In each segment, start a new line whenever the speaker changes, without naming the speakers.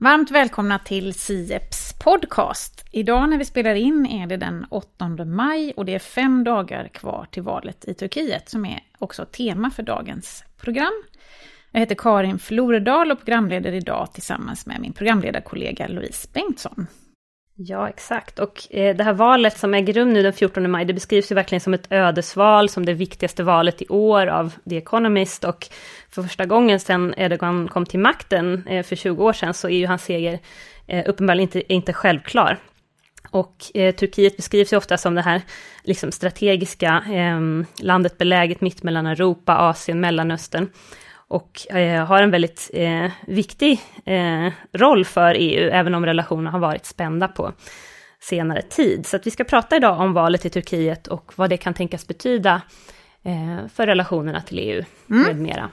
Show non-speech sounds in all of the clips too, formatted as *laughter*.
Varmt välkomna till Sieps podcast. Idag när vi spelar in är det den 8 maj och det är fem dagar kvar till valet i Turkiet som är också tema för dagens program. Jag heter Karin Floredal och programleder idag tillsammans med min programledarkollega Louise Bengtsson.
Ja, exakt. Och eh, det här valet som äger rum nu den 14 maj, det beskrivs ju verkligen som ett ödesval, som det viktigaste valet i år av The Economist. Och för första gången sedan Erdogan kom till makten eh, för 20 år sedan, så är ju hans seger eh, uppenbarligen inte, inte självklar. Och eh, Turkiet beskrivs ju ofta som det här liksom strategiska eh, landet beläget mitt mellan Europa, Asien, Mellanöstern och eh, har en väldigt eh, viktig eh, roll för EU, även om relationerna har varit spända på senare tid. Så vi ska prata idag om valet i Turkiet och vad det kan tänkas betyda eh, för relationerna till EU mm. med mera.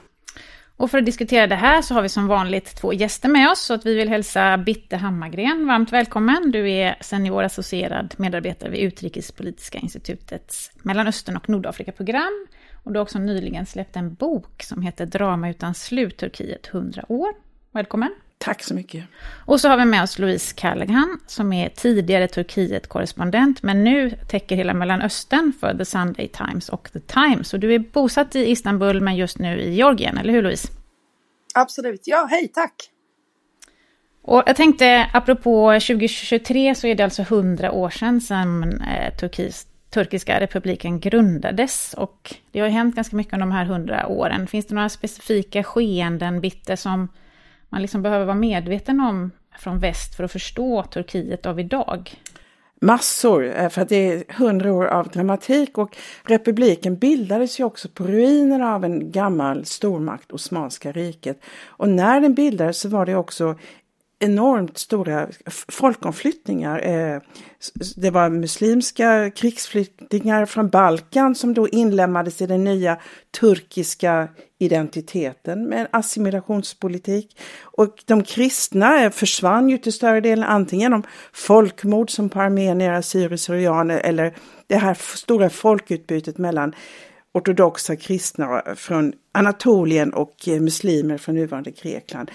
Och för att diskutera det här så har vi som vanligt två gäster med oss, så att vi vill hälsa Bitte Hammargren varmt välkommen. Du är senior associerad medarbetare vid Utrikespolitiska institutets Mellanöstern och Nordafrika-program. Och du har också nyligen släppt en bok som heter Drama utan slut, Turkiet 100 år. Välkommen!
Tack så mycket!
Och så har vi med oss Louise Callaghan, som är tidigare Turkiet-korrespondent, men nu täcker hela Mellanöstern för The Sunday Times och The Times. Och du är bosatt i Istanbul, men just nu i Georgien, eller hur Louise?
Absolut, ja, hej, tack!
Och jag tänkte, apropå 2023, så är det alltså 100 år sedan som eh, Turkiet turkiska republiken grundades. Och det har hänt ganska mycket under de här hundra åren. Finns det några specifika skeenden, Bitte, som man liksom behöver vara medveten om från väst för att förstå Turkiet av idag?
Massor, eh, för att det är hundra år av dramatik och republiken bildades ju också på ruinerna av en gammal stormakt, Osmanska riket. Och när den bildades så var det också enormt stora folkomflyttningar. Eh, det var muslimska krigsflyktingar från Balkan som då inlemmades i den nya turkiska identiteten med assimilationspolitik. Och de kristna eh, försvann ju till större delen antingen genom folkmord som på armenier, assyrier-syrianer eller det här stora folkutbytet mellan ortodoxa kristna eh, från Anatolien och muslimer från nuvarande Grekland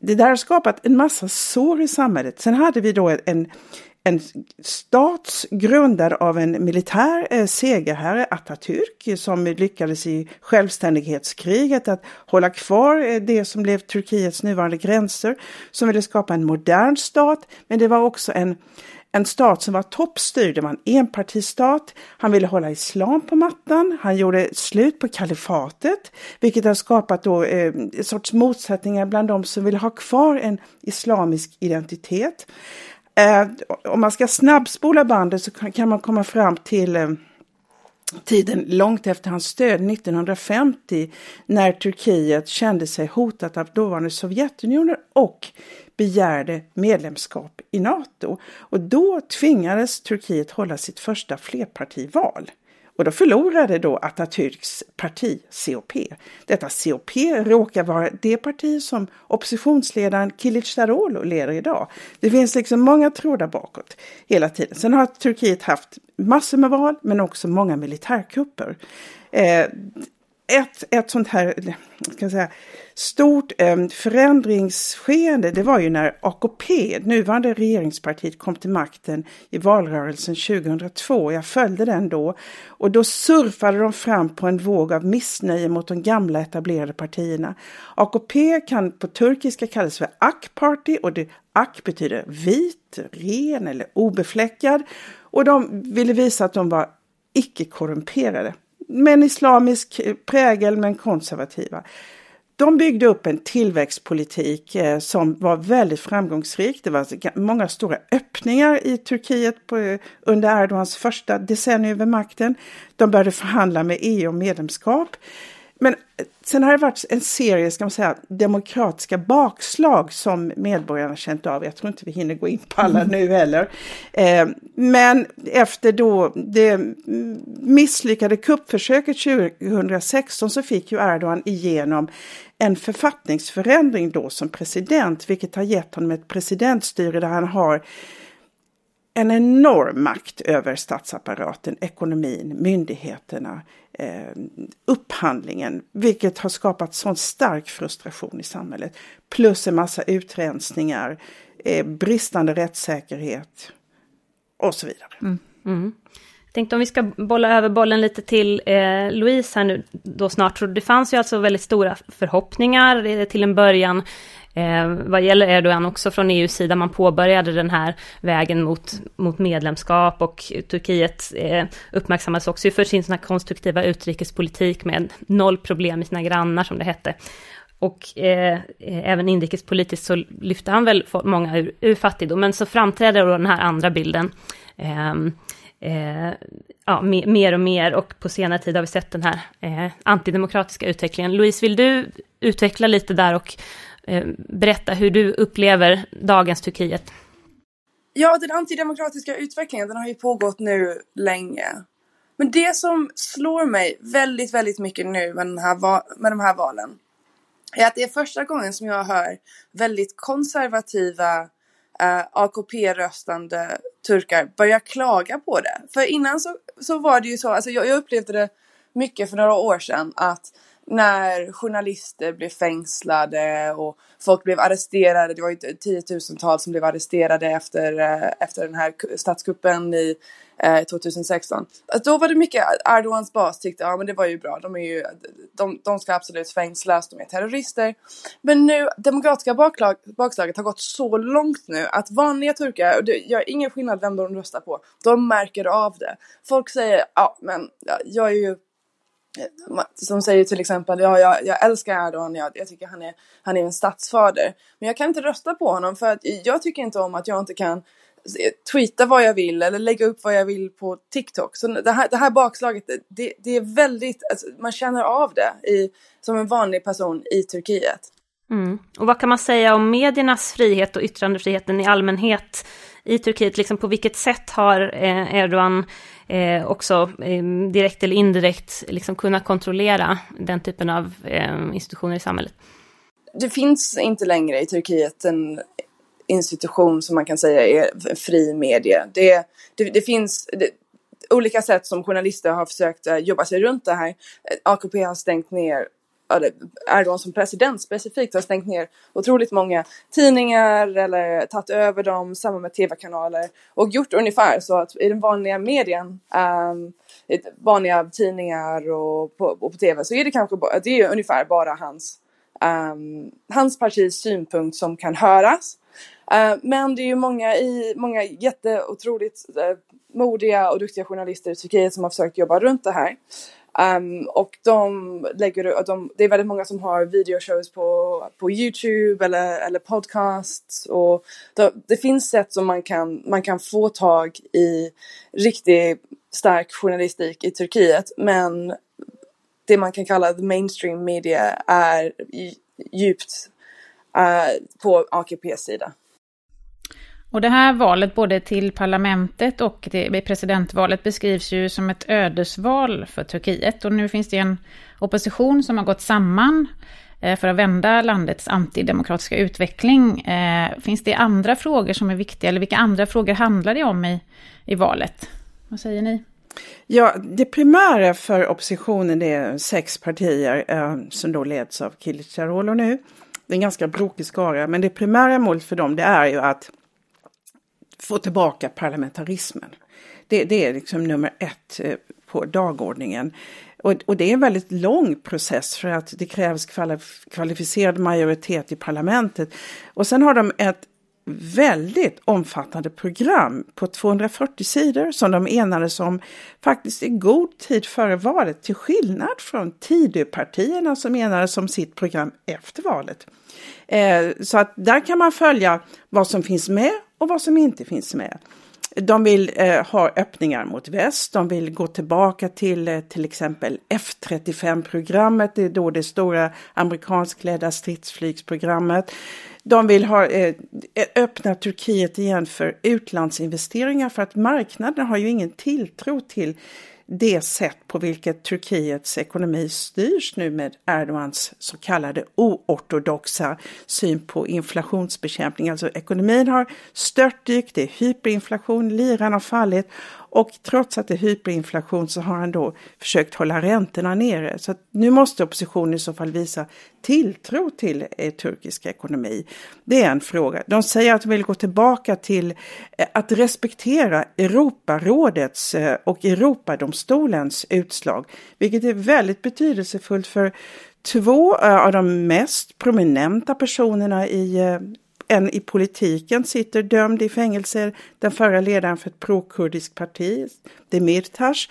det där har skapat en massa sår i samhället. Sen hade vi då en, en stat grundad av en militär eh, segerherre, Atatürk, som lyckades i självständighetskriget att hålla kvar eh, det som blev Turkiets nuvarande gränser, som ville skapa en modern stat, men det var också en en stat som var toppstyrd, det var en enpartistat. Han ville hålla islam på mattan. Han gjorde slut på kalifatet, vilket har skapat då eh, en sorts motsättningar bland de som vill ha kvar en islamisk identitet. Eh, om man ska snabbspola bandet så kan, kan man komma fram till eh, tiden långt efter hans död 1950 när Turkiet kände sig hotat av dåvarande Sovjetunionen och begärde medlemskap i Nato. Och då tvingades Turkiet hålla sitt första flerpartival. Och då förlorade då Atatürks parti COP. Detta COP råkar vara det parti som oppositionsledaren Kılıçdaroğlu leder idag. Det finns liksom många trådar bakåt hela tiden. Sen har Turkiet haft massor med val men också många militärkupper. Eh, ett, ett sånt här ska jag säga, stort eh, förändringsskeende det var ju när AKP, nuvarande regeringspartiet, kom till makten i valrörelsen 2002. Jag följde den då och då surfade de fram på en våg av missnöje mot de gamla etablerade partierna. AKP kan på turkiska kallas för AK-party och det AK betyder vit, ren eller obefläckad och de ville visa att de var icke korrumperade med en islamisk prägel men konservativa. De byggde upp en tillväxtpolitik eh, som var väldigt framgångsrik. Det var många stora öppningar i Turkiet på, eh, under Erdogans första decennium vid makten. De började förhandla med EU om medlemskap. Men sen har det varit en serie, ska man säga, demokratiska bakslag som medborgarna känt av. Jag tror inte vi hinner gå in på alla nu heller. Eh, men efter då det misslyckade kuppförsöket 2016 så fick ju Erdogan igenom en författningsförändring då som president, vilket har gett honom ett presidentstyre där han har en enorm makt över statsapparaten, ekonomin, myndigheterna, eh, upphandlingen, vilket har skapat sån stark frustration i samhället. Plus en massa utrensningar, eh, bristande rättssäkerhet och så vidare. Mm. Mm.
Jag tänkte om vi ska bolla över bollen lite till eh, Louise här nu då snart. Så det fanns ju alltså väldigt stora förhoppningar eh, till en början Eh, vad gäller Erdogan också från EUs sida, man påbörjade den här vägen mot, mot medlemskap och Turkiet eh, uppmärksammades också för sin sån konstruktiva utrikespolitik med noll problem med sina grannar som det hette. Och eh, även inrikespolitiskt så lyfte han väl många ur, ur fattigdom, men så framträder då den här andra bilden. Eh, eh, ja, mer och mer och på senare tid har vi sett den här eh, antidemokratiska utvecklingen. Louise, vill du utveckla lite där och Eh, berätta hur du upplever dagens Turkiet.
Ja, den antidemokratiska utvecklingen den har ju pågått nu länge. Men det som slår mig väldigt, väldigt mycket nu med, den här med de här valen är att det är första gången som jag hör väldigt konservativa eh, AKP-röstande turkar börja klaga på det. För innan så, så var det ju så, alltså jag, jag upplevde det mycket för några år sedan att när journalister blev fängslade och folk blev arresterade. Det var ju tiotusentals som blev arresterade efter, eh, efter den här statskuppen i eh, 2016. Alltså då var det mycket Erdogans bas tyckte, ja men det var ju bra, de, är ju, de, de ska absolut fängslas, de är terrorister. Men nu, demokratiska baklag, bakslaget har gått så långt nu att vanliga turkar, och det gör ingen skillnad vem de röstar på, de märker av det. Folk säger, ja men jag är ju som säger till exempel, ja, jag, jag älskar Erdogan, jag, jag tycker han är, han är en statsfader. Men jag kan inte rösta på honom för att jag tycker inte om att jag inte kan tweeta vad jag vill eller lägga upp vad jag vill på TikTok. Så det här, det här bakslaget, det, det är väldigt, alltså, man känner av det i, som en vanlig person i Turkiet.
Mm. Och vad kan man säga om mediernas frihet och yttrandefriheten i allmänhet i Turkiet? Liksom på vilket sätt har eh, Erdogan eh, också eh, direkt eller indirekt liksom kunnat kontrollera den typen av eh, institutioner i samhället?
Det finns inte längre i Turkiet en institution som man kan säga är fri media. Det, det, det finns det, olika sätt som journalister har försökt eh, jobba sig runt det här. Eh, AKP har stängt ner Erdogan som president specifikt har stängt ner otroligt många tidningar eller tagit över dem, samma med tv-kanaler och gjort ungefär så att i den vanliga medien, um, vanliga tidningar och på, och på tv så är det kanske det är ungefär bara hans, um, hans partis synpunkt som kan höras. Uh, men det är ju många, i, många jätteotroligt uh, modiga och duktiga journalister i Turkiet som har försökt jobba runt det här. Um, och de lägger, de, det är väldigt många som har videoshows på, på Youtube eller, eller podcasts och det, det finns sätt som man kan, man kan få tag i riktigt stark journalistik i Turkiet men det man kan kalla the mainstream media är djupt uh, på AKPs sida.
Och det här valet, både till parlamentet och presidentvalet, beskrivs ju som ett ödesval för Turkiet. Och nu finns det en opposition som har gått samman eh, för att vända landets antidemokratiska utveckling. Eh, finns det andra frågor som är viktiga, eller vilka andra frågor handlar det om i, i valet? Vad säger ni?
Ja, det primära för oppositionen är sex partier eh, som då leds av Kilicdaroglu nu. Det är en ganska brokig skara, men det primära målet för dem det är ju att få tillbaka parlamentarismen. Det, det är liksom nummer ett eh, på dagordningen. Och, och, det är en väldigt lång process för att det krävs kvalificerad majoritet i parlamentet. Och sen har de ett väldigt omfattande program på 240 sidor som de enades om faktiskt i god tid före valet till skillnad från Tidöpartierna som enades om sitt program efter valet. Eh, så att där kan man följa vad som finns med och vad som inte finns med. De vill eh, ha öppningar mot väst, de vill gå tillbaka till eh, till exempel F35-programmet, det är då det stora amerikanskledda stridsflygsprogrammet. De vill ha, eh, eh, öppna Turkiet igen för utlandsinvesteringar för att marknaden har ju ingen tilltro till det sätt på vilket Turkiets ekonomi styrs nu med Erdogans så kallade oortodoxa syn på inflationsbekämpning. Alltså ekonomin har störtdykt, det är hyperinflation, liran har fallit och trots att det är hyperinflation så har han då försökt hålla räntorna nere. Så nu måste oppositionen i så fall visa tilltro till eh, turkisk ekonomi. Det är en fråga. De säger att de vill gå tillbaka till eh, att respektera Europarådets eh, och Europadomstolens utslag, vilket är väldigt betydelsefullt för två eh, av de mest prominenta personerna i eh, en i politiken sitter dömd i fängelse, den förra ledaren för ett prokurdiskt parti, Demirtas.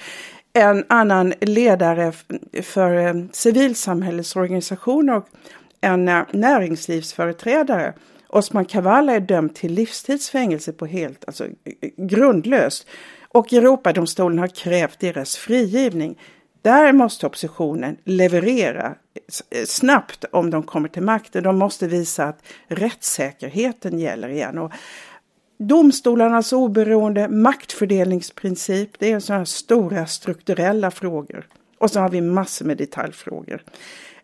En annan ledare för eh, civilsamhällesorganisationer och en eh, näringslivsföreträdare. Osman Kavala är dömd till livstidsfängelse på helt, alltså eh, grundlöst. Och Europadomstolen har krävt deras frigivning. Där måste oppositionen leverera eh, snabbt om de kommer till makten. De måste visa att rättssäkerheten gäller igen. Och domstolarnas oberoende, maktfördelningsprincip, det är sådana stora strukturella frågor. Och så har vi massor med detaljfrågor.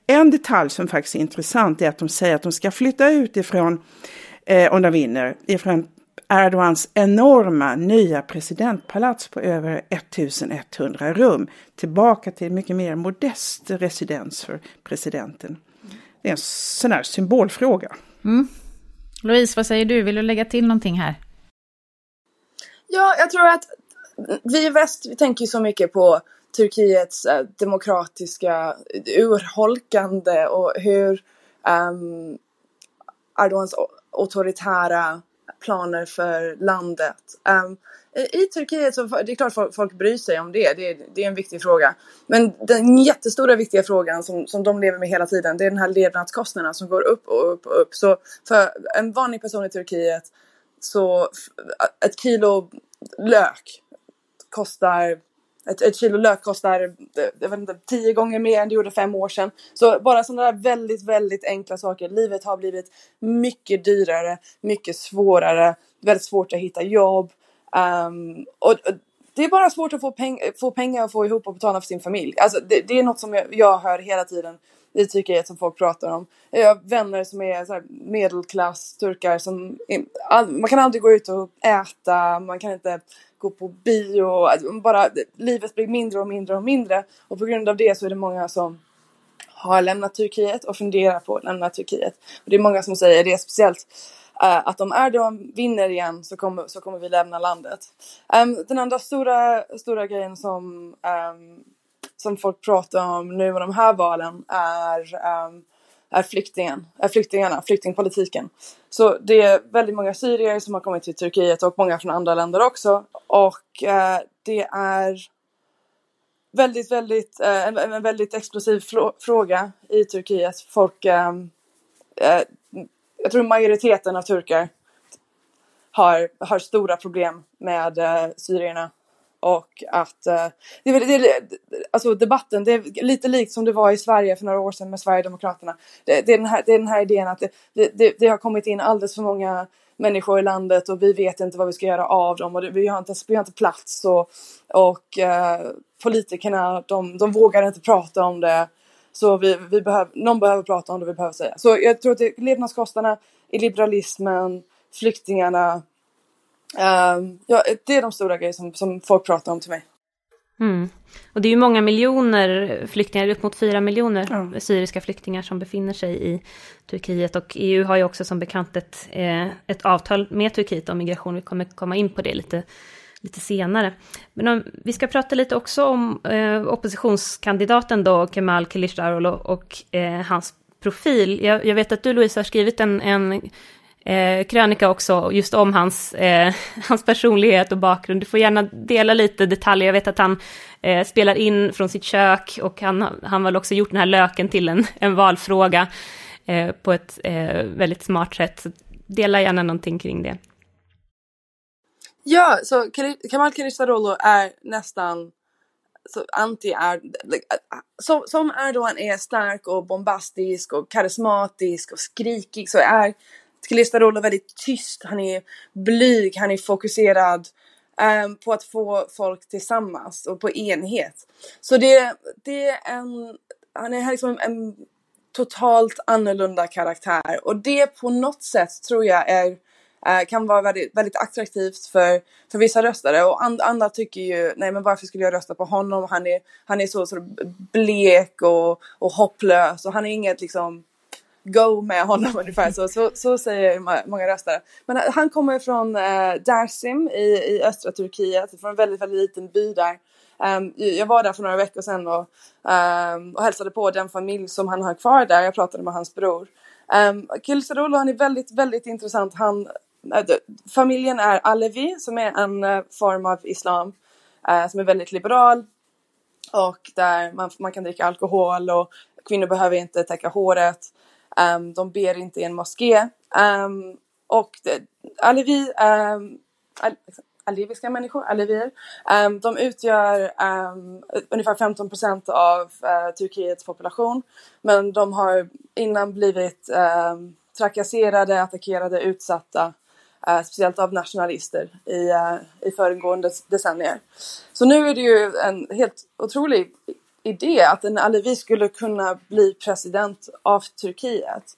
En detalj som faktiskt är intressant är att de säger att de ska flytta ut ifrån, eh, om de vinner, ifrån Erdogans enorma nya presidentpalats på över 1100 rum tillbaka till mycket mer modest residens för presidenten. Det är en sån här symbolfråga. Mm.
Louise, vad säger du? Vill du lägga till någonting här?
Ja, jag tror att vi i väst, vi tänker så mycket på Turkiets äh, demokratiska urholkande och hur um, Erdogans auktoritära planer för landet. Um, i Turkiet så det är klart folk, folk bryr sig om det. det. det. är en viktig fråga. Men den jättestora viktiga frågan som, som de lever med hela tiden det är den här levnadskostnaderna som går upp och upp och upp. Så för en vanlig person i Turkiet så ett kilo lök kostar ett, ett kilo lök kostar eh, jag vet inte, tio gånger mer än det gjorde fem år sedan. Så bara sådana där väldigt, väldigt enkla saker. Livet har blivit mycket dyrare, mycket svårare, väldigt svårt att hitta jobb. Um, och, och, det är bara svårt att få, peng få pengar och få ihop och betala för sin familj. Alltså det, det är något som jag, jag hör hela tiden i Turkiet som folk pratar om. Jag har vänner som är så medelklass turkar som all, man kan aldrig gå ut och äta, man kan inte gå på bio, alltså, bara livet blir mindre och mindre och mindre och på grund av det så är det många som har lämnat Turkiet och funderar på att lämna Turkiet. Och det är många som säger det, speciellt uh, att om Erdogan vinner igen så kommer, så kommer vi lämna landet. Um, den andra stora, stora grejen som, um, som folk pratar om nu med de här valen är um, är, flyktingen, är flyktingarna, flyktingpolitiken. Så det är väldigt många syrier som har kommit till Turkiet och många från andra länder också. Och eh, det är väldigt, väldigt, eh, en, en, väldigt explosiv fråga i Turkiet. Folk, ehm, eh, jag tror majoriteten av turkar har, har stora problem med syrierna och att eh, det, det, alltså debatten, det är lite likt som det var i Sverige för några år sedan med Sverigedemokraterna. Det, det, är, den här, det är den här idén att det, det, det, har kommit in alldeles för många människor i landet och vi vet inte vad vi ska göra av dem och vi har inte, vi har inte plats och, och eh, politikerna de, de vågar inte prata om det. Så vi, vi behöv, någon behöver prata om det, vi behöver säga. Så jag tror att det är levnadskostnaderna, i liberalismen, flyktingarna, Uh, ja, det är de stora grejer som, som folk pratar om till mig.
Mm. Och det är ju många miljoner flyktingar, upp mot fyra miljoner ja. syriska flyktingar som befinner sig i Turkiet. Och EU har ju också som bekant ett, eh, ett avtal med Turkiet om migration. Vi kommer komma in på det lite, lite senare. Men om, vi ska prata lite också om eh, oppositionskandidaten då, Kemal Kılıçdaroğlu och eh, hans profil. Jag, jag, vet att du Louise har skrivit en, en eh, krönika också just om hans, eh, *laughs* hans personlighet och bakgrund. Du får gärna dela lite detaljer. Jag vet att han eh, spelar in från sitt kök och han har väl också gjort den här löken till en, *laughs* en valfråga eh, på ett eh, väldigt smart sätt. Så dela gärna någonting kring det.
Ja, så Kamal Kılıçdaroğlu är nästan så anti är som, som Erdogan är stark och bombastisk och karismatisk och skrikig så är Kılıçdaroğlu är väldigt tyst, han är blyg, han är fokuserad um, på att få folk tillsammans och på enhet. Så det, det är en, han är liksom en, en totalt annorlunda karaktär och det på något sätt tror jag är eh, kan vara väldigt, väldigt attraktivt för, för vissa röstare och and, andra tycker ju nej men varför skulle jag rösta på honom? Han är, han är så, så blek och, och hopplös och han är inget liksom go med honom *laughs* ungefär så, så, så säger många röstare. Men eh, han kommer från eh, Dersim i, i östra Turkiet, från en väldigt, väldigt liten by där. Um, jag var där för några veckor sedan och, um, och hälsade på den familj som han har kvar där. Jag pratade med hans bror. Ehm, um, Kilsarolo, han är väldigt, väldigt intressant. Han, äh, familjen är Alevi som är en uh, form av islam uh, som är väldigt liberal och där man, man kan dricka alkohol och kvinnor behöver inte täcka håret. Um, de ber inte i en moské. Um, och eh, det, Alevi, um, ehm, al, aleviska människor, alevier, um, de utgör um, ungefär 15 procent av uh, Turkiets population. Men de har innan blivit um, trakasserade, attackerade, utsatta. Uh, speciellt av nationalister i, uh, i föregående decennier. Så nu är det ju en helt otrolig idé att en Alevi skulle kunna bli president av Turkiet.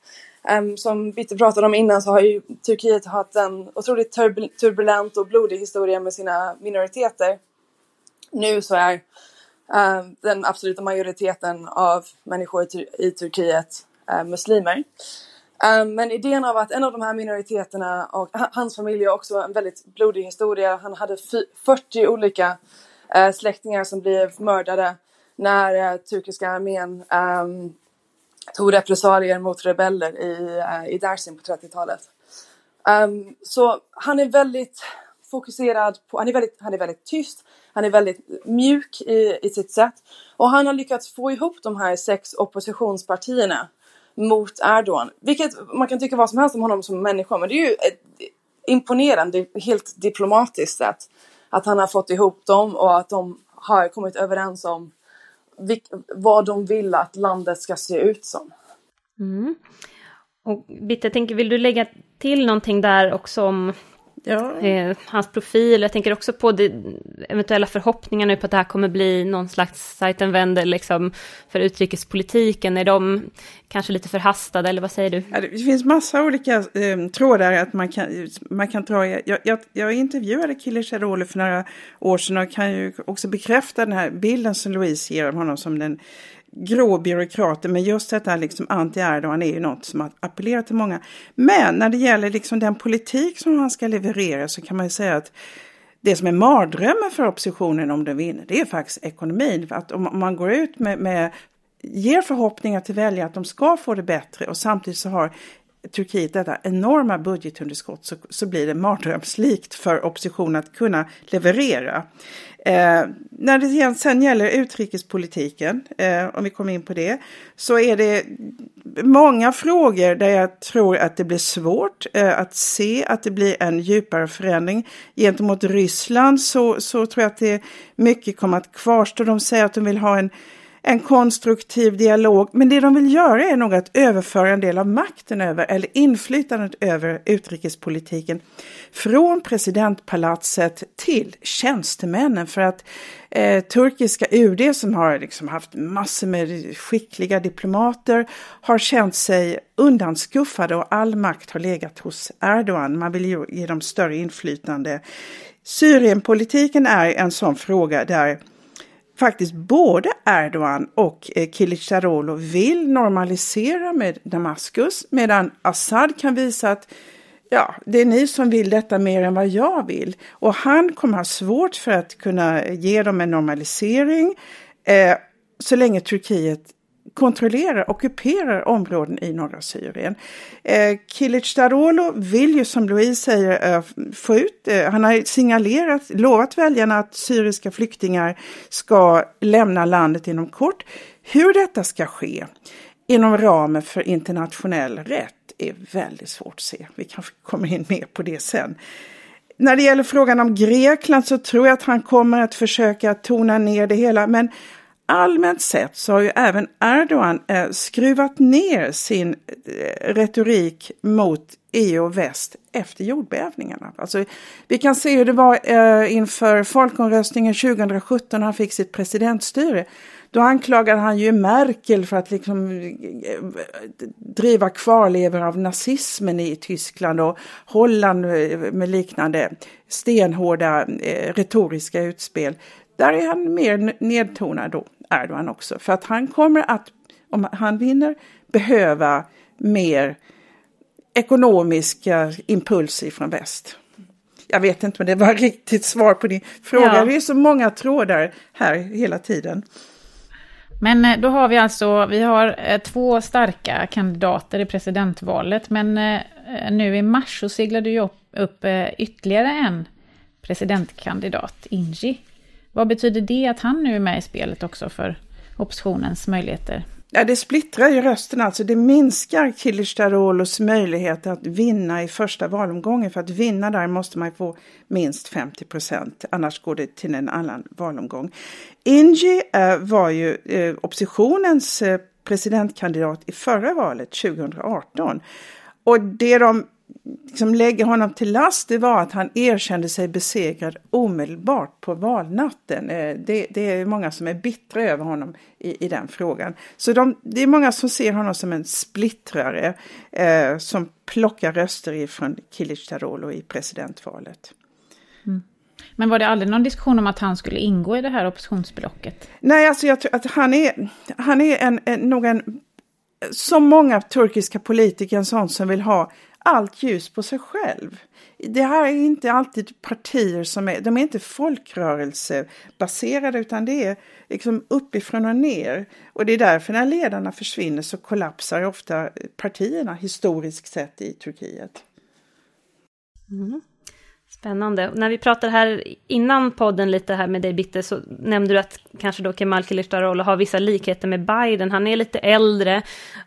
Um, som Bitte pratade om innan så har ju Turkiet haft en otroligt turbulent och blodig historia med sina minoriteter. Nu så är uh, den absoluta majoriteten av människor i, Turkiet uh, muslimer. Um, men idén av att en av de här minoriteterna och hans familj har också en väldigt blodig historia. Han hade 40 olika uh, släktingar som blev mördade när eh, turkiska armén um, tog repressalier mot rebeller i, uh, i Dersim på 30-talet. Um, ehm, så han är väldigt fokuserad på, han är väldigt, han är väldigt tyst, han är väldigt mjuk i, i sitt sätt och han har lyckats få ihop de här sex oppositionspartierna mot Erdogan, vilket man kan tycka vad som helst om honom som människa, men det är ju ett imponerande, helt diplomatiskt sätt att han har fått ihop dem och att de har kommit överens om vad de vill att landet ska se ut som.
Mm. Och Bitte, jag tänker, vill du lägga till någonting där också om ja. eh, hans profil? Jag tänker också på det, eventuella förhoppningar nu på att det här kommer bli någon slags Seitenwende liksom, för utrikespolitiken. Är de kanske lite förhastade, eller vad säger du?
Ja, det finns massa olika eh, trådar att man kan, man kan dra. Jag, jag, jag intervjuade Kille Charoli för några år sedan och kan ju också bekräfta den här bilden som Louise ger av honom som den grå byråkrater, men just detta liksom anti-Erdogan är ju något som har appellerat till många. Men när det gäller liksom den politik som han ska leverera så kan man ju säga att det som är mardrömmen för oppositionen om den vinner, det är faktiskt ekonomin. För att om man går ut med, med ger förhoppningar till väljare att de ska få det bättre och samtidigt så har Turkiet detta enorma budgetunderskott så, så blir det mardrömslikt för oppositionen att kunna leverera. Eh, när det sen gäller utrikespolitiken, eh, om vi kommer in på det, så är det många frågor där jag tror att det blir svårt eh, att se att det blir en djupare förändring. Gentemot Ryssland så, så tror jag att det mycket kommer att kvarstå. De säger att de vill ha en en konstruktiv dialog. Men det de vill göra är nog att överföra en del av makten över, eller inflytandet över utrikespolitiken från presidentpalatset till tjänstemännen. För att eh, turkiska UD som har liksom haft massor med skickliga diplomater har känt sig undanskuffade och all makt har legat hos Erdogan. Man vill ju ge dem större inflytande. Syrienpolitiken är en sån fråga där faktiskt både Erdogan och eh, Kilicdaroglu vill normalisera med Damaskus medan Assad kan visa att ja, det är ni som vill detta mer än vad jag vill. Och han kommer ha svårt för att kunna ge dem en normalisering eh, så länge Turkiet kontrollerar, ockuperar områden i norra Syrien. Eh, Kilic Darolo vill ju som Louise säger eh, få ut, eh, han har signalerat, lovat väljarna att syriska flyktingar ska lämna landet inom kort. Hur detta ska ske inom ramen för internationell rätt är väldigt svårt att se. Vi kanske kommer in mer på det sen. När det gäller frågan om Grekland så tror jag att han kommer att försöka tona ner det hela, men allmänt sett så har ju även Erdogan eh, skruvat ner sin eh, retorik mot EU och väst efter jordbävningarna. Alltså, vi kan se hur det var eh, inför folkomröstningen 2017 när han fick sitt presidentstyre. Då anklagade han ju Merkel för att liksom eh, driva kvarlevor av nazismen i Tyskland och Holland eh, med liknande stenhårda eh, retoriska utspel. Där är han mer nedtonad då, Erdogan också. För att han kommer att, om han vinner, behöva mer ekonomiska impulser från väst. Jag vet inte om det var *laughs* riktigt svar på din fråga. Ja. Det är så många trådar här hela tiden.
Men eh, då har vi alltså, vi har eh, två starka kandidater i presidentvalet, men eh, nu i mars så seglade ju upp, upp ytterligare en presidentkandidat, Ingi. Vad betyder det att han nu är med i spelet också för oppositionens möjligheter?
Ja, det splittrar ju rösten, alltså det minskar Kilic möjligheter att vinna i första valomgången. För att vinna där måste man få minst 50 procent, annars går det till en annan valomgång. Ingi eh, var ju eh, oppositionens eh, presidentkandidat i förra valet 2018. Och det de liksom lägger honom till last det var att han erkände sig besegrad omedelbart på valnatten. Eh, det, det är många som är bittra över honom i, i den frågan. Så de, det är många som ser honom som en splittrare eh, som plockar röster ifrån Kilicdaroglu i presidentvalet.
Mm. Men var det aldrig någon diskussion om att han skulle ingå i det här oppositionsblocket?
Nej, alltså jag tror att han är, han är en, en, nog en som många turkiska politiker en sån som vill ha allt ljus på sig själv. Det här är inte alltid partier som är, de är inte folkrörelsebaserade utan det är liksom uppifrån och ner. Och det är därför när ledarna försvinner så kollapsar ofta partierna historiskt sett i Turkiet.
Mm. Spännande. När vi pratade här innan podden lite här med dig Bitte så nämnde du att kanske då Kemal Kılıçdaroğlu har vissa likheter med Biden. Han är lite äldre,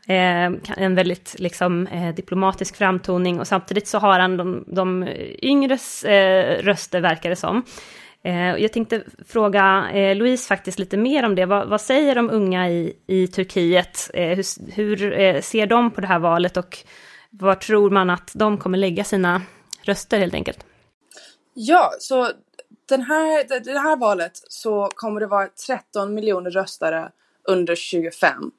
eh, en väldigt liksom, eh, diplomatisk framtoning och samtidigt så har han de, de yngres eh, röster verkar det som. Eh, jag tänkte fråga eh, Louise faktiskt lite mer om det. Vad, vad säger de unga i, i Turkiet? Eh, hur, hur eh, ser de på det här valet och var tror man att de kommer lägga sina röster helt enkelt?
Ja, så den här, det här valet så kommer det vara 13 miljoner röstare under 25.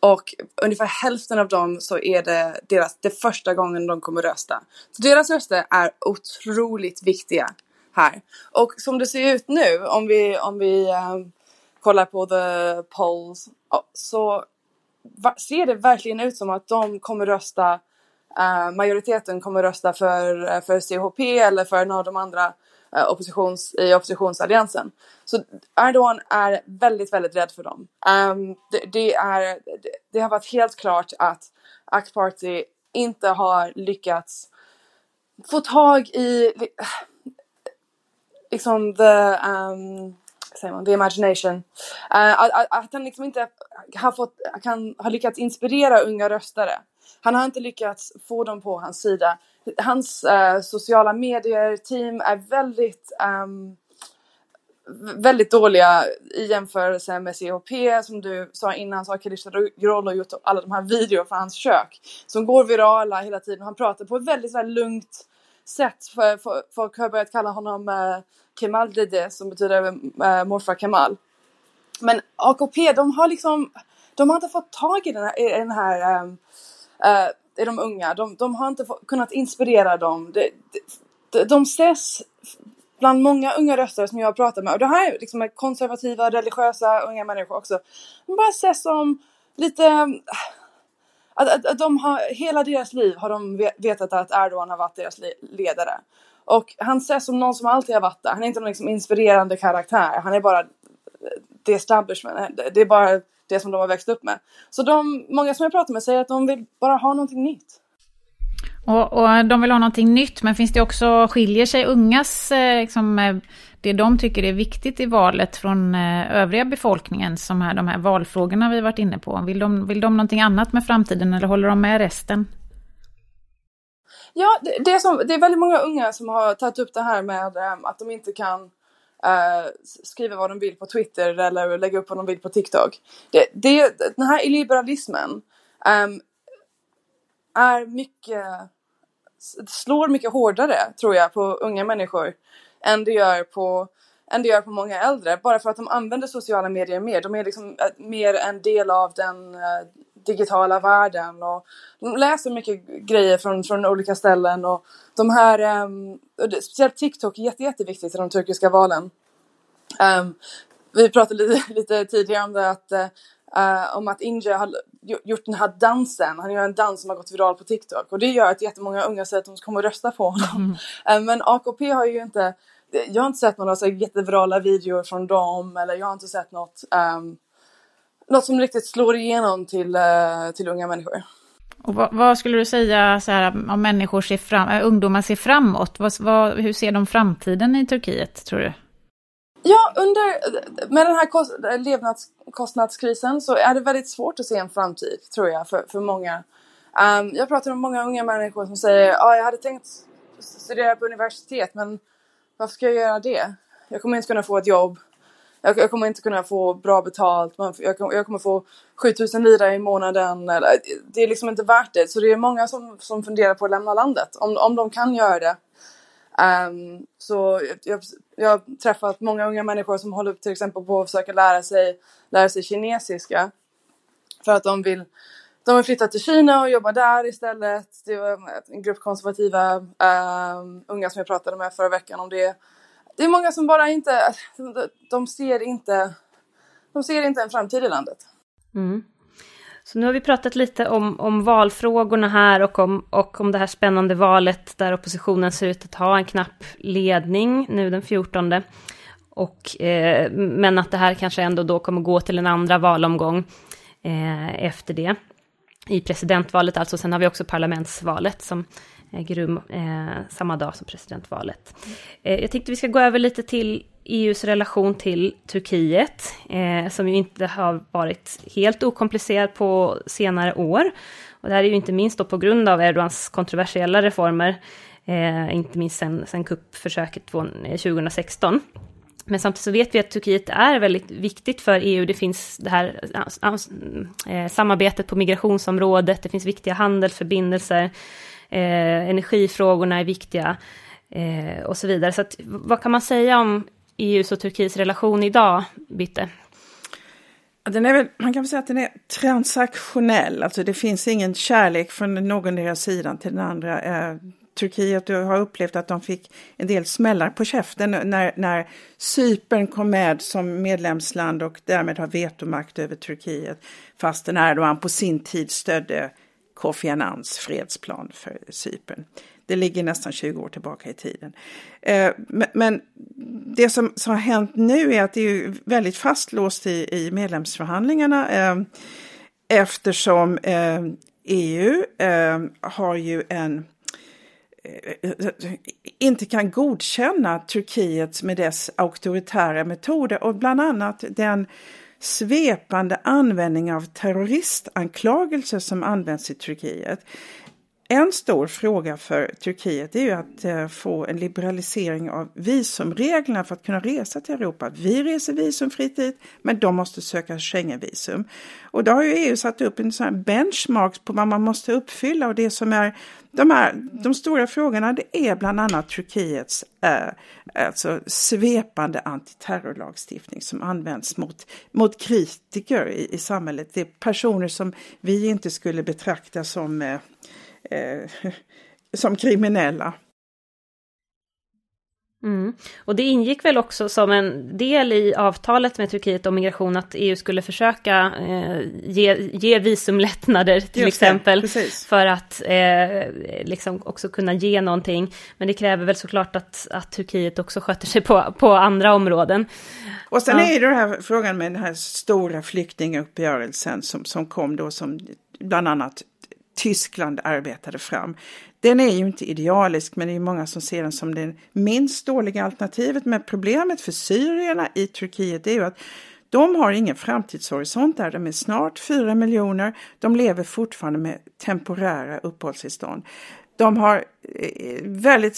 Och ungefär hälften av dem så är det deras, det första gången de kommer rösta. Så deras röster är otroligt viktiga här. Och som det ser ut nu, om vi, om vi um, kollar på the polls, så ser det verkligen ut som att de kommer rösta Eh, majoriteten kommer rösta för, eh, för CHP eller för några av de andra eh, oppositions, i oppositionsalliansen. Så Erdogan är väldigt, väldigt rädd för dem. Um, det, det, är, det, det, har varit helt klart att AK Party inte har lyckats få tag i liksom the, um, säger man, the imagination. Uh, att, att, att han liksom inte har, fått, kan, har lyckats inspirera unga röstare. Han har inte lyckats få dem på hans sida. Hans uh, sociala medier-team är väldigt um, väldigt dåliga i jämförelse med CHP som du sa innan så har Kalisha Grollo gjort alla de här videorna för hans kök som går virala hela tiden. Han pratar på ett väldigt så här, lugnt sätt. För, för, folk har börjat kalla honom uh, Kemal Dede som betyder uh, morfar Kemal. Men AKP de har liksom de har inte fått tag i den här, i den här um, Eh, uh, är de unga. De, de har inte kunnat inspirera dem. De, de, de ses bland många unga röster som jag har pratat med och det här liksom konservativa, religiösa unga människor också. De bara ses som lite eh, att, att, att de har, hela deras liv har de vetat att Erdogan har varit deras ledare. Och han ses som någon som alltid har varit där. Han är inte någon liksom inspirerande karaktär. Han är bara eh, the establishment. Det är bara det som de har växt upp med. Så de, många som jag pratar med säger att de vill bara ha någonting nytt.
Och, och de vill ha någonting nytt, men finns det också, skiljer sig ungas, eh, liksom, eh, det de tycker är viktigt i valet från eh, övriga befolkningen, som här, de här valfrågorna vi varit inne på? Vill de, vill de någonting annat med framtiden eller håller de med resten?
Ja, det, det, är som, det är väldigt många unga som har tagit upp det här med att de inte kan uh, skriva vad de vill på Twitter eller lägga upp vad de vill på TikTok. Det, det, den här illiberalismen um, är mycket, slår mycket hårdare tror jag på unga människor än det gör på än det gör på många äldre. Bara för att de använder sociala medier mer. De är liksom mer en del av den uh, digitala världen och de läser mycket grejer från, från olika ställen och de här, um, speciellt TikTok är jätte, jätteviktigt i de turkiska valen. Um, vi pratade lite, *laughs* lite tidigare om det att uh, om att Inge har gjort den här dansen. Han gör en dans som har gått viral på TikTok och det gör att jättemånga unga säger att de kommer att rösta på honom. Mm. Uh, men AKP har ju inte jag har inte sett några så jättevirala videor från dem eller jag har inte sett något um, något som riktigt slår igenom till, uh, till unga människor.
Och vad, vad, skulle du säga så här, om människor ser fram, äh, ungdomar ser framåt? Vad, vad, hur ser de framtiden i Turkiet, tror du?
Ja, under, med den här kost, levnadskostnadskrisen så är det väldigt svårt att se en framtid, tror jag, för, för många. Um, jag pratar med många unga människor som säger att ah, jag hade tänkt studera på universitet, men varför ska jag göra det? Jag kommer inte kunna få ett jobb. Jag, jag kommer inte kunna få bra betalt. Jag, jag kommer få 7000 lira i månaden. Det är liksom inte värt det. Så det är många som, som funderar på att lämna landet. Om, om de kan göra det. Um, så jag, jag har träffat många unga människor som håller till exempel på att försöka lära sig, lära sig kinesiska. För att de vill, de har flyttat till Kina och jobbar där istället. Det var en grupp konservativa um, unga som jag pratade med förra veckan om det. Det är många som bara inte, de ser inte, de ser inte en framtid i landet.
Mm. Så nu har vi pratat lite om, om valfrågorna här och om, och om det här spännande valet där oppositionen ser ut att ha en knapp ledning nu den 14. Och, eh, men att det här kanske ändå då kommer gå till en andra valomgång eh, efter det. I presidentvalet alltså, sen har vi också parlamentsvalet som äger rum eh, samma dag som presidentvalet. Eh, jag tänkte vi ska gå över lite till EUs relation till Turkiet, eh, som ju inte har varit helt okomplicerad på senare år. Och det här är ju inte minst då på grund av Erdogans kontroversiella reformer, eh, inte minst sen, sen kuppförsöket 2016. Eh, men samtidigt så vet vi att Turkiet är väldigt viktigt för EU. Det finns det här eh, samarbetet på migrationsområdet, det finns viktiga handelsförbindelser, eh, energifrågorna är viktiga eh, och så vidare. Så att, vad kan man säga om EUs och Turkiets relation idag, Bitte?
Den är väl, man kan väl säga att den är transaktionell, alltså det finns ingen kärlek från någon deras sidan till den andra. Eh, Turkiet och har upplevt att de fick en del smällar på käften när, när Cypern kom med som medlemsland och därmed har vetomakt över Turkiet. Fastän Erdogan på sin tid stödde Kofi Annans fredsplan för Cypern. Det ligger nästan 20 år tillbaka i tiden. Eh, men det som, som har hänt nu är att det är väldigt fastlåst i, i medlemsförhandlingarna eh, eftersom eh, EU har ju en inte kan godkänna Turkiet med dess auktoritära metoder och bland annat den svepande användning av terroristanklagelser som används i Turkiet. En stor fråga för Turkiet är ju att eh, få en liberalisering av visumreglerna för att kunna resa till Europa. Vi reser visumfritt dit, men de måste söka Schengenvisum. Och då har ju EU satt upp en sån benchmark på vad man måste uppfylla och det som är de, här, de stora frågorna det är bland annat Turkiets eh, alltså svepande antiterrorlagstiftning som används mot, mot kritiker i, i samhället. Det är personer som vi inte skulle betrakta som eh, eh, *laughs* som kriminella.
Mm. Och det ingick väl också som en del i avtalet med Turkiet om migration att EU skulle försöka eh, ge, ge visumlättnader till Just exempel. Det, för att eh, liksom också kunna ge någonting. Men det kräver väl såklart att, att Turkiet också sköter sig på, på andra områden.
Och sen ja. är det den här frågan med den här stora flyktinguppgörelsen som, som kom då som bland annat Tyskland arbetade fram. Den är ju inte idealisk men det är många som ser den som det minst dåliga alternativet. Men problemet för syrierna i Turkiet är ju att De har ingen framtidshorisont där, de är snart fyra miljoner, de lever fortfarande med temporära uppehållstillstånd. De har eh, väldigt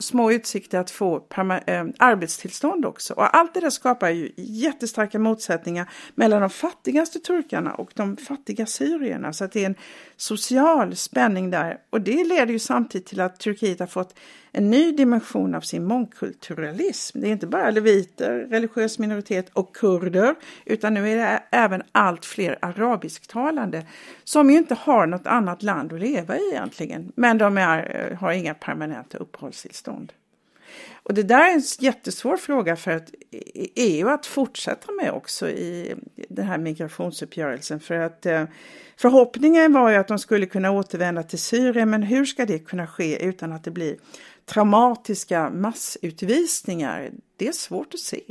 små utsikter att få eh, arbetstillstånd också. Och allt det där skapar ju jättestarka motsättningar mellan de fattigaste turkarna och de fattiga syrierna. Så att det är en social spänning där. Och det leder ju samtidigt till att Turkiet har fått en ny dimension av sin mångkulturalism. Det är inte bara leviter, religiös minoritet och kurder, utan nu är det även allt fler arabisktalande som ju inte har något annat land att leva i egentligen, men de är, eh, har inga permanenta uppehållstillstånd. Och det där är en jättesvår fråga för att e- EU att fortsätta med också i den här migrationsuppgörelsen för att eh, förhoppningen var ju att de skulle kunna återvända till Syrien men hur ska det kunna ske utan att det blir traumatiska massutvisningar, det är svårt att se.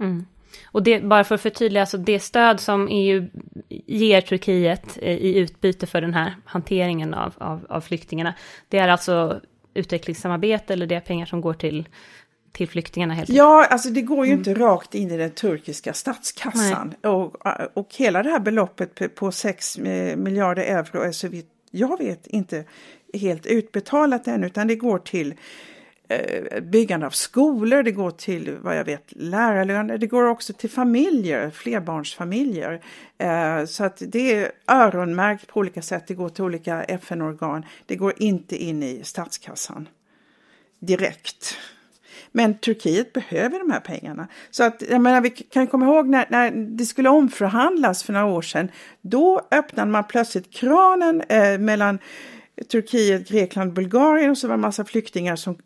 Mm. Och det, bara för att förtydliga, alltså det stöd som EU ger Turkiet eh, i utbyte för den här hanteringen av, av, av flyktingarna, det är alltså utvecklingssamarbete eller det är pengar som går till till flyktingarna helt
Ja, alltså det går ju mm. inte rakt in i den turkiska statskassan. Och, och hela det här beloppet på 6 miljarder euro är så vitt jag vet inte helt utbetalat än utan det går till eh, Eh, byggande av skolor, det går till vad jag vet lärarlöner, det går också till familjer, flerbarnsfamiljer. Eh, så att det är öronmärkt på olika sätt, det går till olika FN-organ, det går inte in i statskassan direkt. Men Turkiet behöver de här pengarna. Så att, jag menar, vi kan komma ihåg när, när det skulle omförhandlas för några år sedan. Då öppnade man plötsligt kranen eh, mellan Turkiet, Grekland, Bulgarien och så var det en massa flyktingar som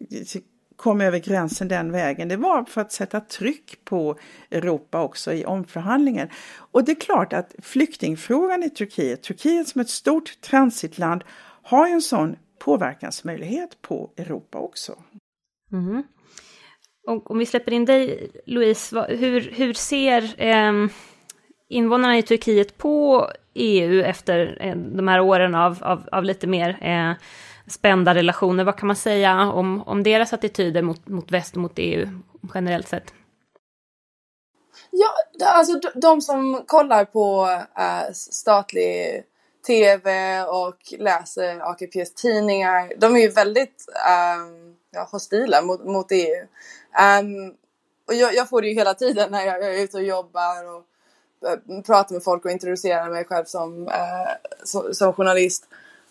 kom över gränsen den vägen. Det var för att sätta tryck på Europa också i omförhandlingen. Och det är klart att flyktingfrågan i Turkiet, Turkiet som ett stort transitland, har ju en sån påverkansmöjlighet på Europa också.
Mm. Och om vi släpper in dig, Louise, hur, hur ser eh, invånarna i Turkiet på EU efter eh, de här åren av, av, av lite mer eh, spända relationer? Vad kan man säga om, om deras attityder mot, mot väst och mot EU generellt sett?
Ja, alltså de, de som kollar på äh, statlig tv och läser AKPs tidningar, de är ju väldigt äh, ja, hostila mot, mot EU. Um, ehm, och jag, jag, får det ju hela tiden när jag, jag är ute och jobbar och Eh, prata pratar med folk och introducerar mig själv som, eh, som, som, journalist.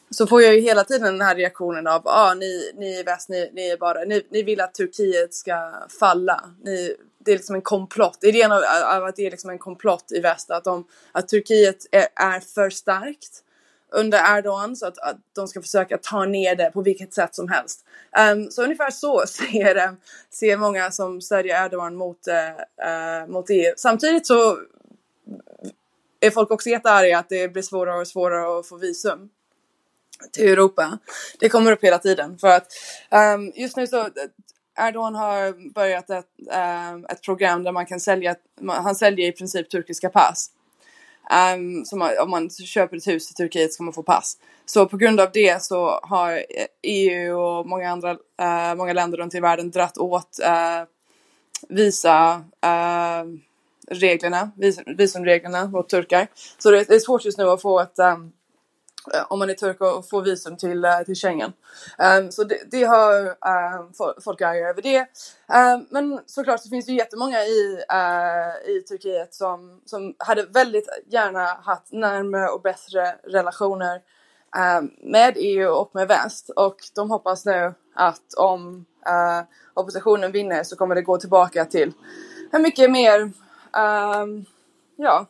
Så får jag ju hela tiden den här reaktionen av ah, ni, ni i väst, ni, ni, är bara, ni, ni vill att Turkiet ska falla. Ni, det är liksom en komplott. Idén av, av att det är liksom en komplott i väst. Att, de, att Turkiet är, är för starkt under Erdogan så att, att de ska försöka ta ner det på vilket sätt som helst. Um, så ungefär så *laughs* ser, ser många som stödjer Erdogan mot, uh, mot EU. Samtidigt så är folk också jättearga att det blir svårare och svårare att få visum till Europa. Det kommer upp hela tiden för att um, just nu så eh, Erdogan har börjat ett, um, ett program där man kan sälja, han säljer i princip turkiska pass. Um, som om man köper ett hus i Turkiet ska man få pass. Så på grund av det så har eh, EU och många andra uh, många länder runt i världen dratt åt uh, visa uh, reglerna, vis visumreglerna mot turkar. Så det, det, är svårt just nu att få ett um, om man är turk och får visum till, eh, till Schengen. Um, så det, det har um, folk arga över det. Um, men såklart så finns det jättemånga i, uh, i Turkiet som, som hade väldigt gärna haft närmare och bättre relationer med EU och med väst och de hoppas nu att om uh, oppositionen vinner så kommer det gå tillbaka till en mycket mer, ja,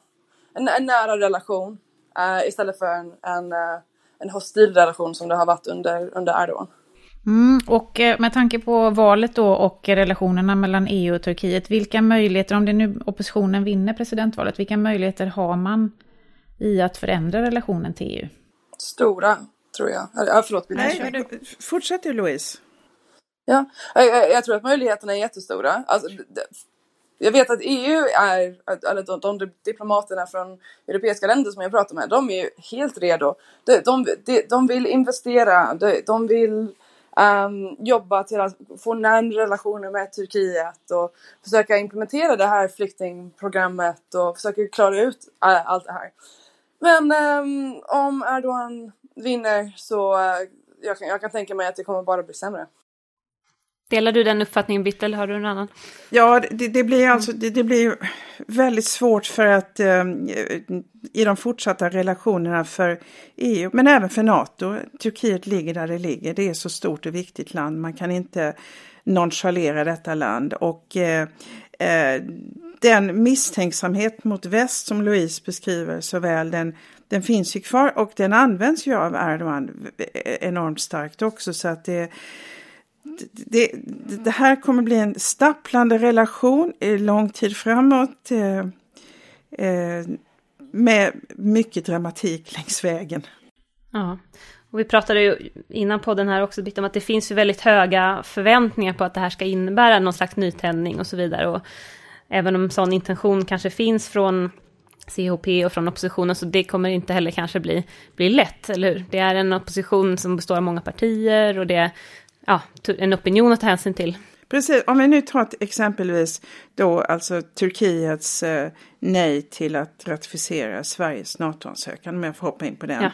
en, en nära relation uh, istället för en, en, uh, en hostil relation som det har varit under, under Erdogan.
Mm, och eh, med tanke på valet då och relationerna mellan EU och Turkiet, vilka möjligheter, om det nu oppositionen vinner presidentvalet, vilka möjligheter har man i att förändra relationen till EU?
Stora, tror jag. Ja, förlåt,
Nej, fortsätt du Louise.
Ja, jag, jag, tror att möjligheterna är jättestora. Alltså, jag vet att EU är, eller de, de diplomaterna från europeiska länder som jag pratar med, de är ju helt redo. De, de, de vill investera, de, de vill um, jobba till att få närmare relationer med Turkiet och försöka implementera det här flyktingprogrammet och försöka klara ut uh, allt det här. Men um, om Erdogan vinner så uh, jag, kan, jag kan tänka mig att det kommer bara bli sämre.
Delar du den uppfattningen Bitte eller har du en annan?
Ja, det, det blir alltså det, det, blir väldigt svårt för att eh, i de fortsatta relationerna för EU, men även för NATO. Turkiet ligger där det ligger. Det är så stort och viktigt land. Man kan inte nonchalera detta land och eh, eh, den misstänksamhet mot väst som Louise beskriver så väl, den, den finns ju kvar och den används ju av Erdogan enormt starkt också så att det det, det, här kommer bli en stapplande relation i lång tid framåt. Eh, eh, med mycket dramatik längs vägen.
Ja, och vi pratade ju innan podden här också om att det finns ju väldigt höga förväntningar på att det här ska innebära någon slags nytändning och så vidare. Och även om sån intention kanske finns från CHP och från oppositionen, så det kommer inte heller kanske bli, bli lätt, eller hur? Det är en opposition som består av många partier och det ja, en opinion att ta hänsyn till.
Precis, om vi nu tar exempelvis då alltså Turkiets eh, nej till att ratificera Sveriges NATO-ansökan, om jag får hoppa in på den, ja.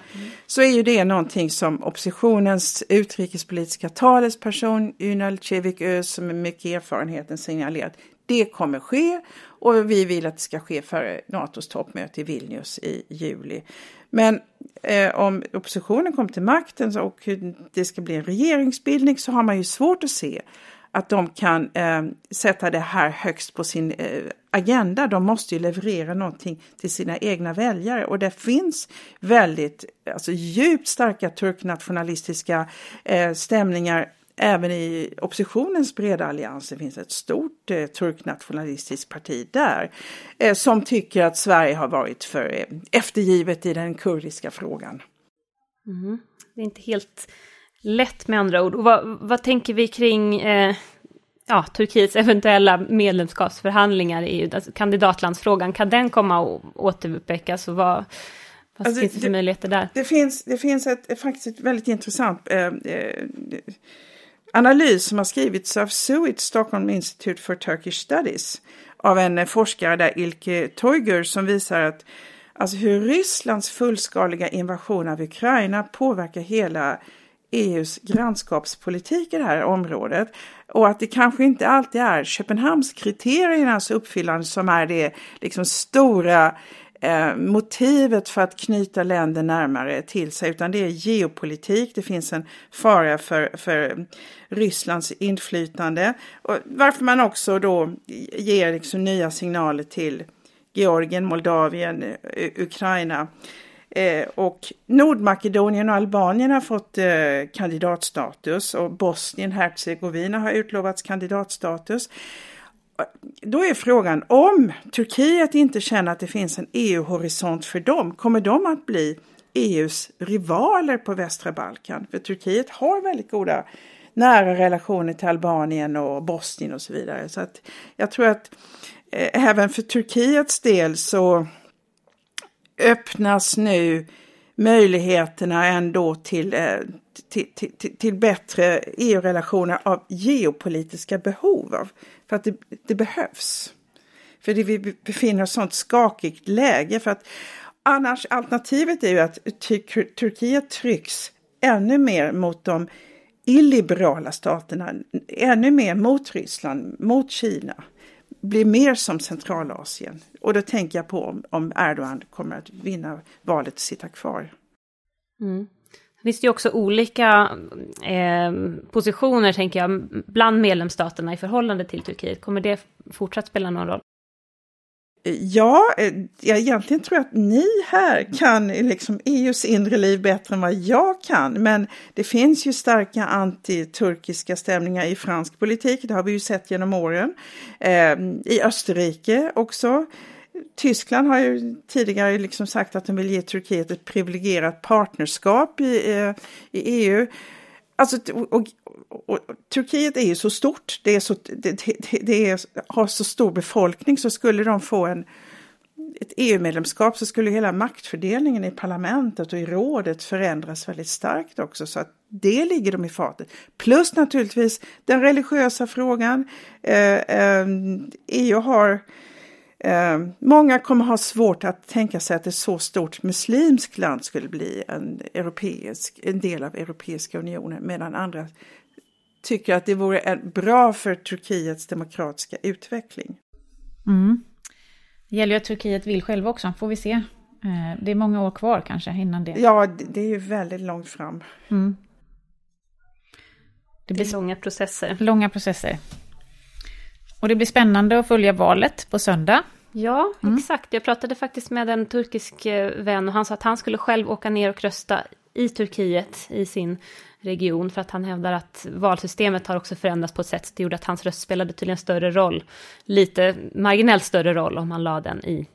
så är ju det någonting som oppositionens utrikespolitiska talesperson Ünal Cevik Öz, som med mycket erfarenheten signalerat, det kommer ske och vi vill att det ska ske före NATOs toppmöte i Vilnius i juli. Men eh, om oppositionen kommer till makten och det ska bli en regeringsbildning så har man ju svårt att se att de kan eh, sätta det här högst på sin eh, agenda. De måste ju leverera någonting till sina egna väljare och det finns väldigt alltså, djupt starka turknationalistiska eh, stämningar Även i oppositionens breda allianser finns ett stort eh, turknationalistiskt parti där eh, som tycker att Sverige har varit för eh, eftergivet i den kurdiska frågan.
Mm. Det är inte helt lätt med andra ord. Och vad, vad tänker vi kring eh, ja, Turkiets eventuella medlemskapsförhandlingar i EU? Alltså kandidatlandsfrågan, kan den komma att återuppväckas? Och vad, vad alltså, finns det för det, möjligheter där?
Det finns, det finns ett, faktiskt ett väldigt intressant eh, eh, analys som har skrivits av SUIT, Stockholm Institute for Turkish Studies, av en eh, forskare där, Ilke Toiger, som visar att alltså hur Rysslands fullskaliga invasion av Ukraina påverkar hela EUs grannskapspolitik i det här området och att det kanske inte alltid är Köpenhamnskriteriernas uppfyllande som är det liksom stora eh, motivet för att knyta länder närmare till sig utan det är geopolitik. Det finns en fara för, för Rysslands inflytande och varför man också då ger liksom nya signaler till Georgien, Moldavien, Ukraina. Eh, och Nordmakedonien och Albanien har fått eh, kandidatstatus och Bosnien-Hercegovina har utlovats kandidatstatus då är frågan om Turkiet inte känner att det finns en EU-horisont för dem, kommer de att bli EUs rivaler på västra Balkan? För Turkiet har väldigt goda nära relationer till Albanien och Bosnien och så vidare. Så att jag tror att eh, även för Turkiets del så öppnas nu möjligheterna ändå till, eh, till, till, till bättre EU-relationer av geopolitiska behov. För att det, det behövs. För det, vi befinner oss i ett sånt skakigt läge. För att annars, alternativet är ju att Turkiet trycks ännu mer mot de illiberala staterna, ännu mer mot Ryssland, mot Kina, blir mer som Centralasien. Och då tänker jag på om, om Erdogan kommer att vinna valet och sitta kvar.
Mm. Det finns ju också olika eh, positioner, tänker jag, bland medlemsstaterna i förhållande till Turkiet. Kommer det fortsatt spela någon roll?
Ja, eh, jag egentligen tror jag att ni här kan liksom EUs inre liv bättre än vad jag kan. Men det finns ju starka antiturkiska stämningar i fransk politik, det har vi ju sett genom åren. Eh, I Österrike också. Tyskland har ju tidigare liksom sagt att de vill ge Turkiet ett privilegierat partnerskap i, eh, i EU. Alltså, och, och, och, Turkiet är ju så stort, det, är så, det, det, det är, har så stor befolkning så skulle de få en, ett EU-medlemskap så skulle hela maktfördelningen i parlamentet och i rådet förändras väldigt starkt också. Så att det ligger dem i fatet. Plus naturligtvis den religiösa frågan. Eh, eh, EU har Eh, många kommer ha svårt att tänka sig att ett så stort muslimskt land skulle bli en, europeisk, en del av Europeiska unionen medan andra tycker att det vore bra för Turkiets demokratiska utveckling.
Mm. Det gäller ju att Turkiet vill själva också, får vi se. Eh, det är många år kvar kanske innan det.
Ja, det är ju väldigt långt fram. Mm.
Det blir långa processer.
Långa processer. Och det blir spännande att följa valet på söndag.
Ja, mm. exakt. Jag pratade faktiskt med en turkisk eh, vän och han sa att han skulle själv åka ner och rösta i Turkiet i sin region för att han hävdar att valsystemet har också förändrats på ett sätt som gjorde att hans röst spelade tydligen större roll, lite marginellt större roll om man la den i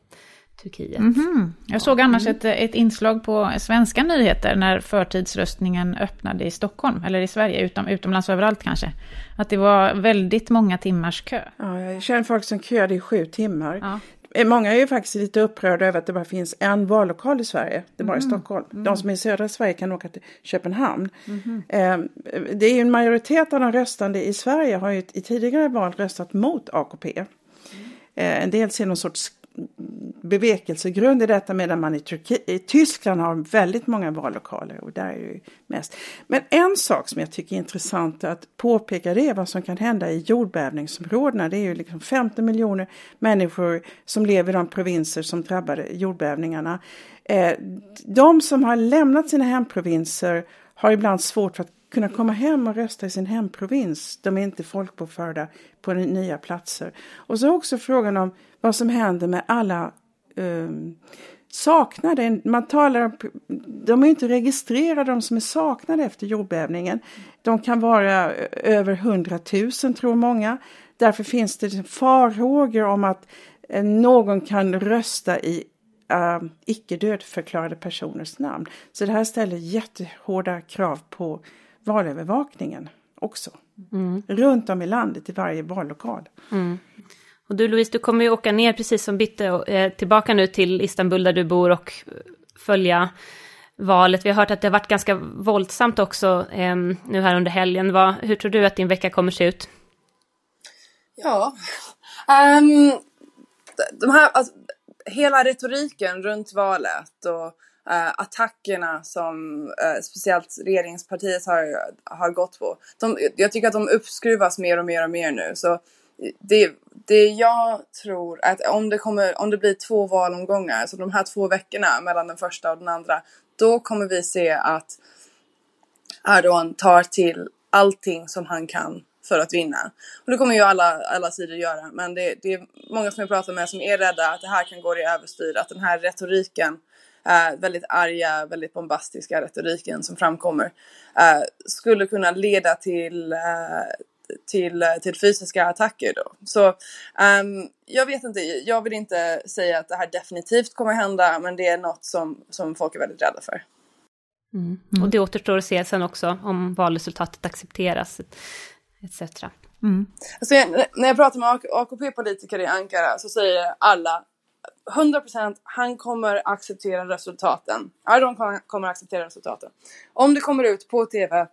Turkiet. Mm -hmm.
Jag såg annars ett, ett inslag på svenska nyheter när förtidsröstningen öppnade i Stockholm, eller i Sverige, utom, utomlands överallt kanske. Att det var väldigt många timmars kö.
Ja, jag känner folk som köade i sju timmar. Ja. Eh, många är ju faktiskt lite upprörda över att det bara finns en vallokal i Sverige, det är bara mm. i Stockholm. Mm. De som är i södra Sverige kan åka till Köpenhamn. Mm. det är ju en majoritet av de röstande i Sverige har ju i tidigare val röstat mot AKP. Mm. Eh, en del ser någon sorts bevekelsegrund i detta medan man i, Turki i Tyskland har väldigt många vallokaler och där är det mest. Men en sak som jag tycker är intressant att påpeka det är vad som kan hända i jordbävningsområdena. Det är ju liksom 50 miljoner människor som lever i de provinser som drabbade jordbävningarna. Eh, de som har lämnat sina hemprovinser har ibland svårt för att kunna komma hem och rösta i sin hemprovins. De är inte folkbokförda på nya platser. Och så också frågan om vad som händer med alla um, saknade. Man talar om, de är inte registrerade de som är saknade efter jordbävningen. De kan vara över hundratusen tror många. Därför finns det farhågor om att eh, någon kan rösta i uh, icke dödförklarade personers namn. Så det här ställer jättehårda krav på valövervakningen också. Mm. Runt om i landet i varje vallokal. Mm.
Och du Louise, du kommer ju åka ner precis som Bitte eh, tillbaka nu till Istanbul där du bor och eh, följa valet. Vi har hört att det har varit ganska våldsamt också eh, nu här under helgen. Vad, hur tror du att din vecka kommer se ut?
Ja, um, de här, alltså, hela retoriken runt valet och uh, attackerna som uh, speciellt regeringspartiet har, har gått på. De, jag tycker att de uppskruvas mer och mer och mer nu. Så det, det jag tror att om det, kommer, om det blir två valomgångar, så de här två veckorna mellan den första och den andra, då kommer vi se att Erdogan tar till allting som han kan för att vinna. Och det kommer ju alla, alla sidor göra, men det, det är många som jag pratar med som är rädda att det här kan gå i överstyr, att den här retoriken Uh, väldigt arga, väldigt bombastiska retoriken som framkommer uh, skulle kunna leda till, uh, till, till fysiska attacker då. Så um, jag vet inte, jag vill inte säga att det här definitivt kommer hända, men det är något som, som folk är väldigt rädda för.
Mm. Mm. Och det återstår att se sen också om valresultatet accepteras etc.
Mm. Alltså, när jag pratar med AKP-politiker i Ankara så säger alla 100% han kommer acceptera resultaten. Erdogan kommer acceptera resultaten. Om det kommer ut på TV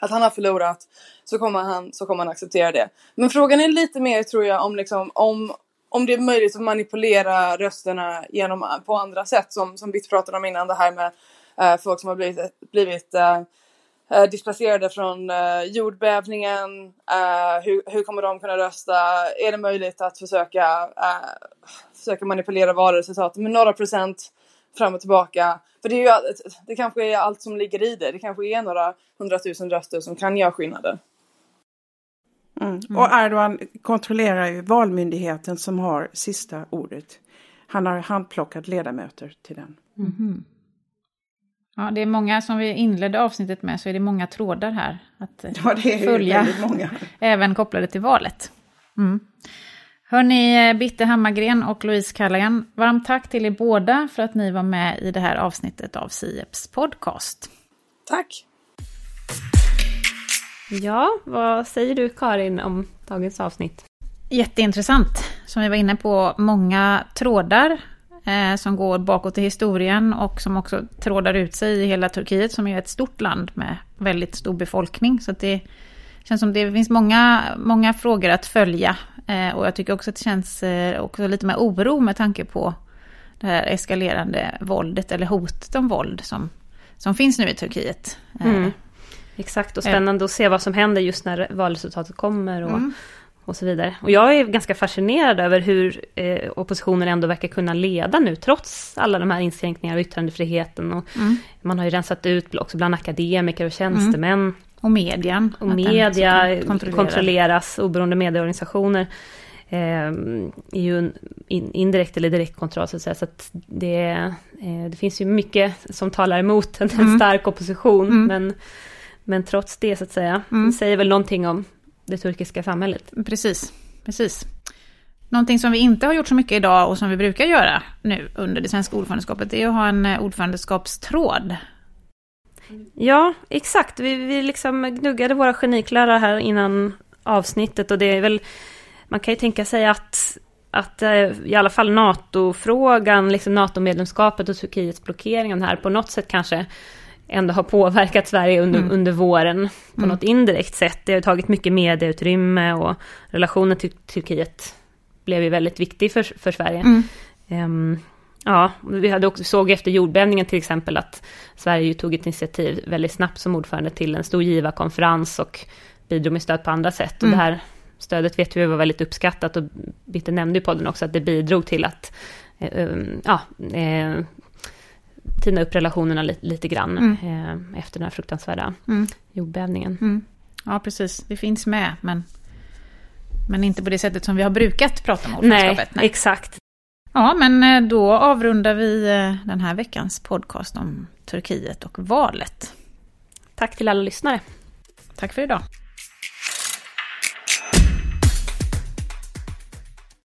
att han har förlorat så kommer han, så kommer han acceptera det. Men frågan är lite mer tror jag om, liksom, om, om det är möjligt att manipulera rösterna genom, på andra sätt som, som Bitt pratade om innan det här med eh, folk som har blivit, blivit eh, eh, displacerade från eh, jordbävningen. Eh, hur, hur kommer de kunna rösta? Är det möjligt att försöka, eh, försöka manipulera valresultaten med några procent fram och tillbaka? För det, är ju, det kanske är allt som ligger i det. Det kanske är några hundratusen röster som kan göra skillnaden.
Mm. Och Erdogan kontrollerar ju valmyndigheten som har sista ordet. Han har handplockat ledamöter till den. Mm.
Ja, det är många som vi inledde avsnittet med, så är det många trådar här att
ja, det är följa, många. *laughs*
även kopplade till valet. Mm. Hörni, Bitte Hammargren och Louise Callaghan, varmt tack till er båda för att ni var med i det här avsnittet av Sieps podcast.
Tack!
Ja, vad säger du Karin om dagens avsnitt?
Jätteintressant, som vi var inne på, många trådar eh, som går bakåt i historien och som också trådar ut sig i hela Turkiet som är ett stort land med väldigt stor befolkning. Så det känns som det finns många, många frågor att följa. Eh, och jag tycker också att det känns eh, också lite med oro med tanke på det här eskalerande våldet eller hotet om våld som, som finns nu i Turkiet. Eh,
Mm. Exakt, och spännande att se vad som händer just när valresultatet kommer och,
Mm.
och så vidare. Och jag är ganska fascinerad över hur eh, oppositionen ändå verkar kunna leda nu, trots alla de här inskränkningarna av yttrandefriheten. Och
Mm.
Man har ju rensat ut också bland akademiker och tjänstemän.
Och median.
Och media kontrolleras, oberoende medieorganisationer. Eh, är ju en indirekt eller direkt kontroll så att säga. Så att det, eh, det finns ju mycket som talar emot en,
Mm.
stark opposition.
Mm.
Men, men trots det så att säga,
Mm.
det säger väl någonting om det turkiska samhället.
Precis, precis. Någonting som vi inte har gjort så mycket idag och som vi brukar göra nu under det svenska ordförandeskapet, är att ha en eh, ordförandeskapstråd.
Ja, exakt. Vi, vi liksom gnuggade våra geniklärar här innan avsnittet och det är väl, man kan ju tänka sig att, att eh, i alla fall NATO-frågan, liksom NATO-medlemskapet och Turkiets blockering av den här på något sätt kanske ändå har påverkat Sverige under,
Mm.
under våren på
Mm.
något indirekt sätt. Det har tagit mycket medieutrymme och relationen till Turkiet blev ju väldigt viktig för, för Sverige.
Mm.
Ehm, ja, vi hade också, såg efter jordbävningen till exempel att Sverige tog ett initiativ väldigt snabbt som ordförande till en stor givarkonferens och bidrog med stöd på andra sätt. Och
Mm.
det här stödet vet vi var väldigt uppskattat och Bitte nämnde i podden också att det bidrog till att eh, um, ja, eh, tina upp relationerna lite, lite grann
Mm.
eh, efter den här fruktansvärda
Mm.
jordbävningen.
Mm. Ja, precis. Det finns med, men, men inte på det sättet som vi har brukat prata om
Nej,
ordförandeskapet.
exakt.
Ja, men eh, då avrundar vi eh, den här veckans podcast om Turkiet och valet.
Tack till alla lyssnare.
Tack för idag.